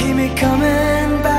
keep me coming back.